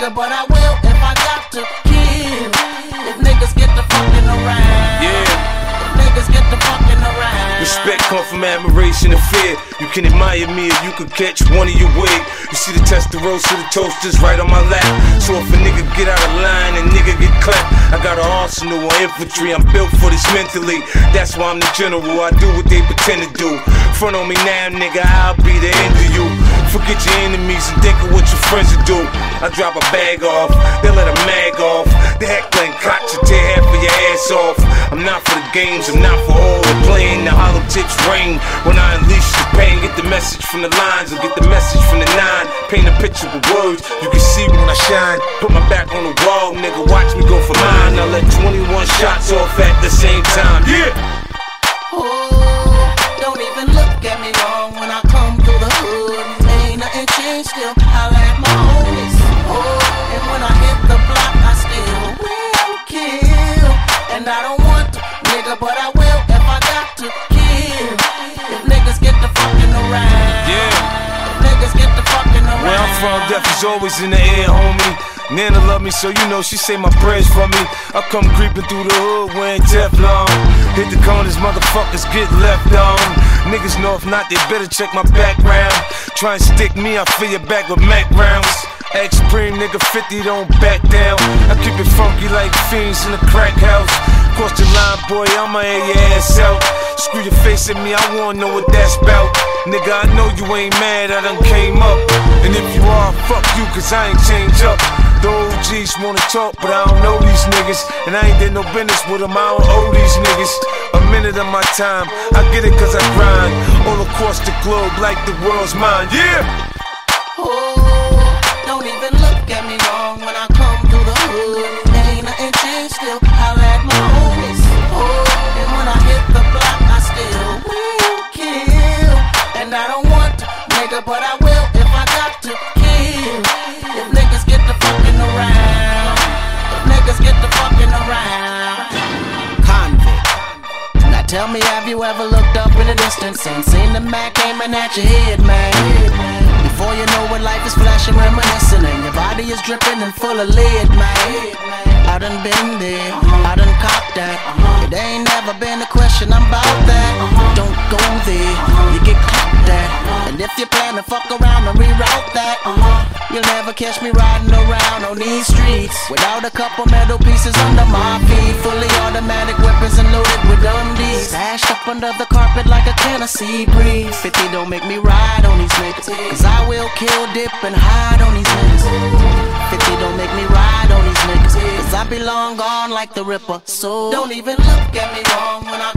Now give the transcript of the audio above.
nigga, but I will if I got to kill. If niggas get the fucking around. Yeah. Niggas get the fucking around. Respect come from admiration and fear. You can admire me or you could catch one of your wig. You see the Testarossa, the toasters right on my lap. So if a nigga get out of line and nigga get clapped, I got an arsenal of infantry. I'm built for this mentally. That's why I'm the general. I do what they pretend to do. Front on me now, nigga, I'll be the end of you. Forget your enemies and think of what your friends will do. I drop a bag off, they let a mag off. The Heckler & Koch to tear half of your ass off. I'm not for the games, I'm not for all the playing. The hollow tips ring when I unleash the pain. Get the message from the lines or get the message from the nine. Paint a picture with words, you can see when I shine. Put my back on the wall, nigga, watch me go for mine. I let 21 shots off at the same time. Yeah! Don't even look at me wrong when I come through the hood. Ain't nothing changed still. From, death is always in the air, homie. Nana love me, so you know she say my prayers for me. I come creeping through the hood wearing Teflon. Hit the corners, motherfuckers get left on. Niggas know if not, they better check my background. Try and stick me, I fill your back with Mac rounds. X-Preem, nigga 50, don't back down. I keep it funky like fiends in a crack house. Cross the line, boy, I'ma air your ass out. Screw your face at me, I wanna know what that's about. Nigga, I know you ain't mad, I done came up. And if you are, fuck you, cause I ain't changed up. The OGs wanna talk, but I don't know these niggas. And I ain't did no business with them, I don't owe these niggas. A minute of my time, I get it cause I grind. All across the globe like the world's mine, yeah! Even look at me wrong when I come through the hood. Ain't nothing changed still. I like my homies. Oh, and when I hit the block, I still will kill. And I don't want to, nigga, but I will if I got to kill. If niggas get the fucking around. If niggas get the fucking around. Konvict. Now tell me, have you ever looked up in the distance and seen the Mac aiming at your head, man? Before you know it, life is flashing, reminiscing, and your body is dripping and full of lead, man. I done been there, I done copped that. It ain't never been a question, I'm about that. Don't go there, you get clapped at. And if you plan to fuck around and reroute that, you'll never catch me riding around on these streets without a couple metal pieces under my feet. Fully automatic weapons and loaded with undies. Stashed up under the carpet like a Tennessee breeze. 50 don't make me ride on these niggas. Cause I will kill, dip, and hide on these niggas. 50 don't make me ride on these niggas. Cause I be long gone like the Ripper. So don't even look at me wrong when I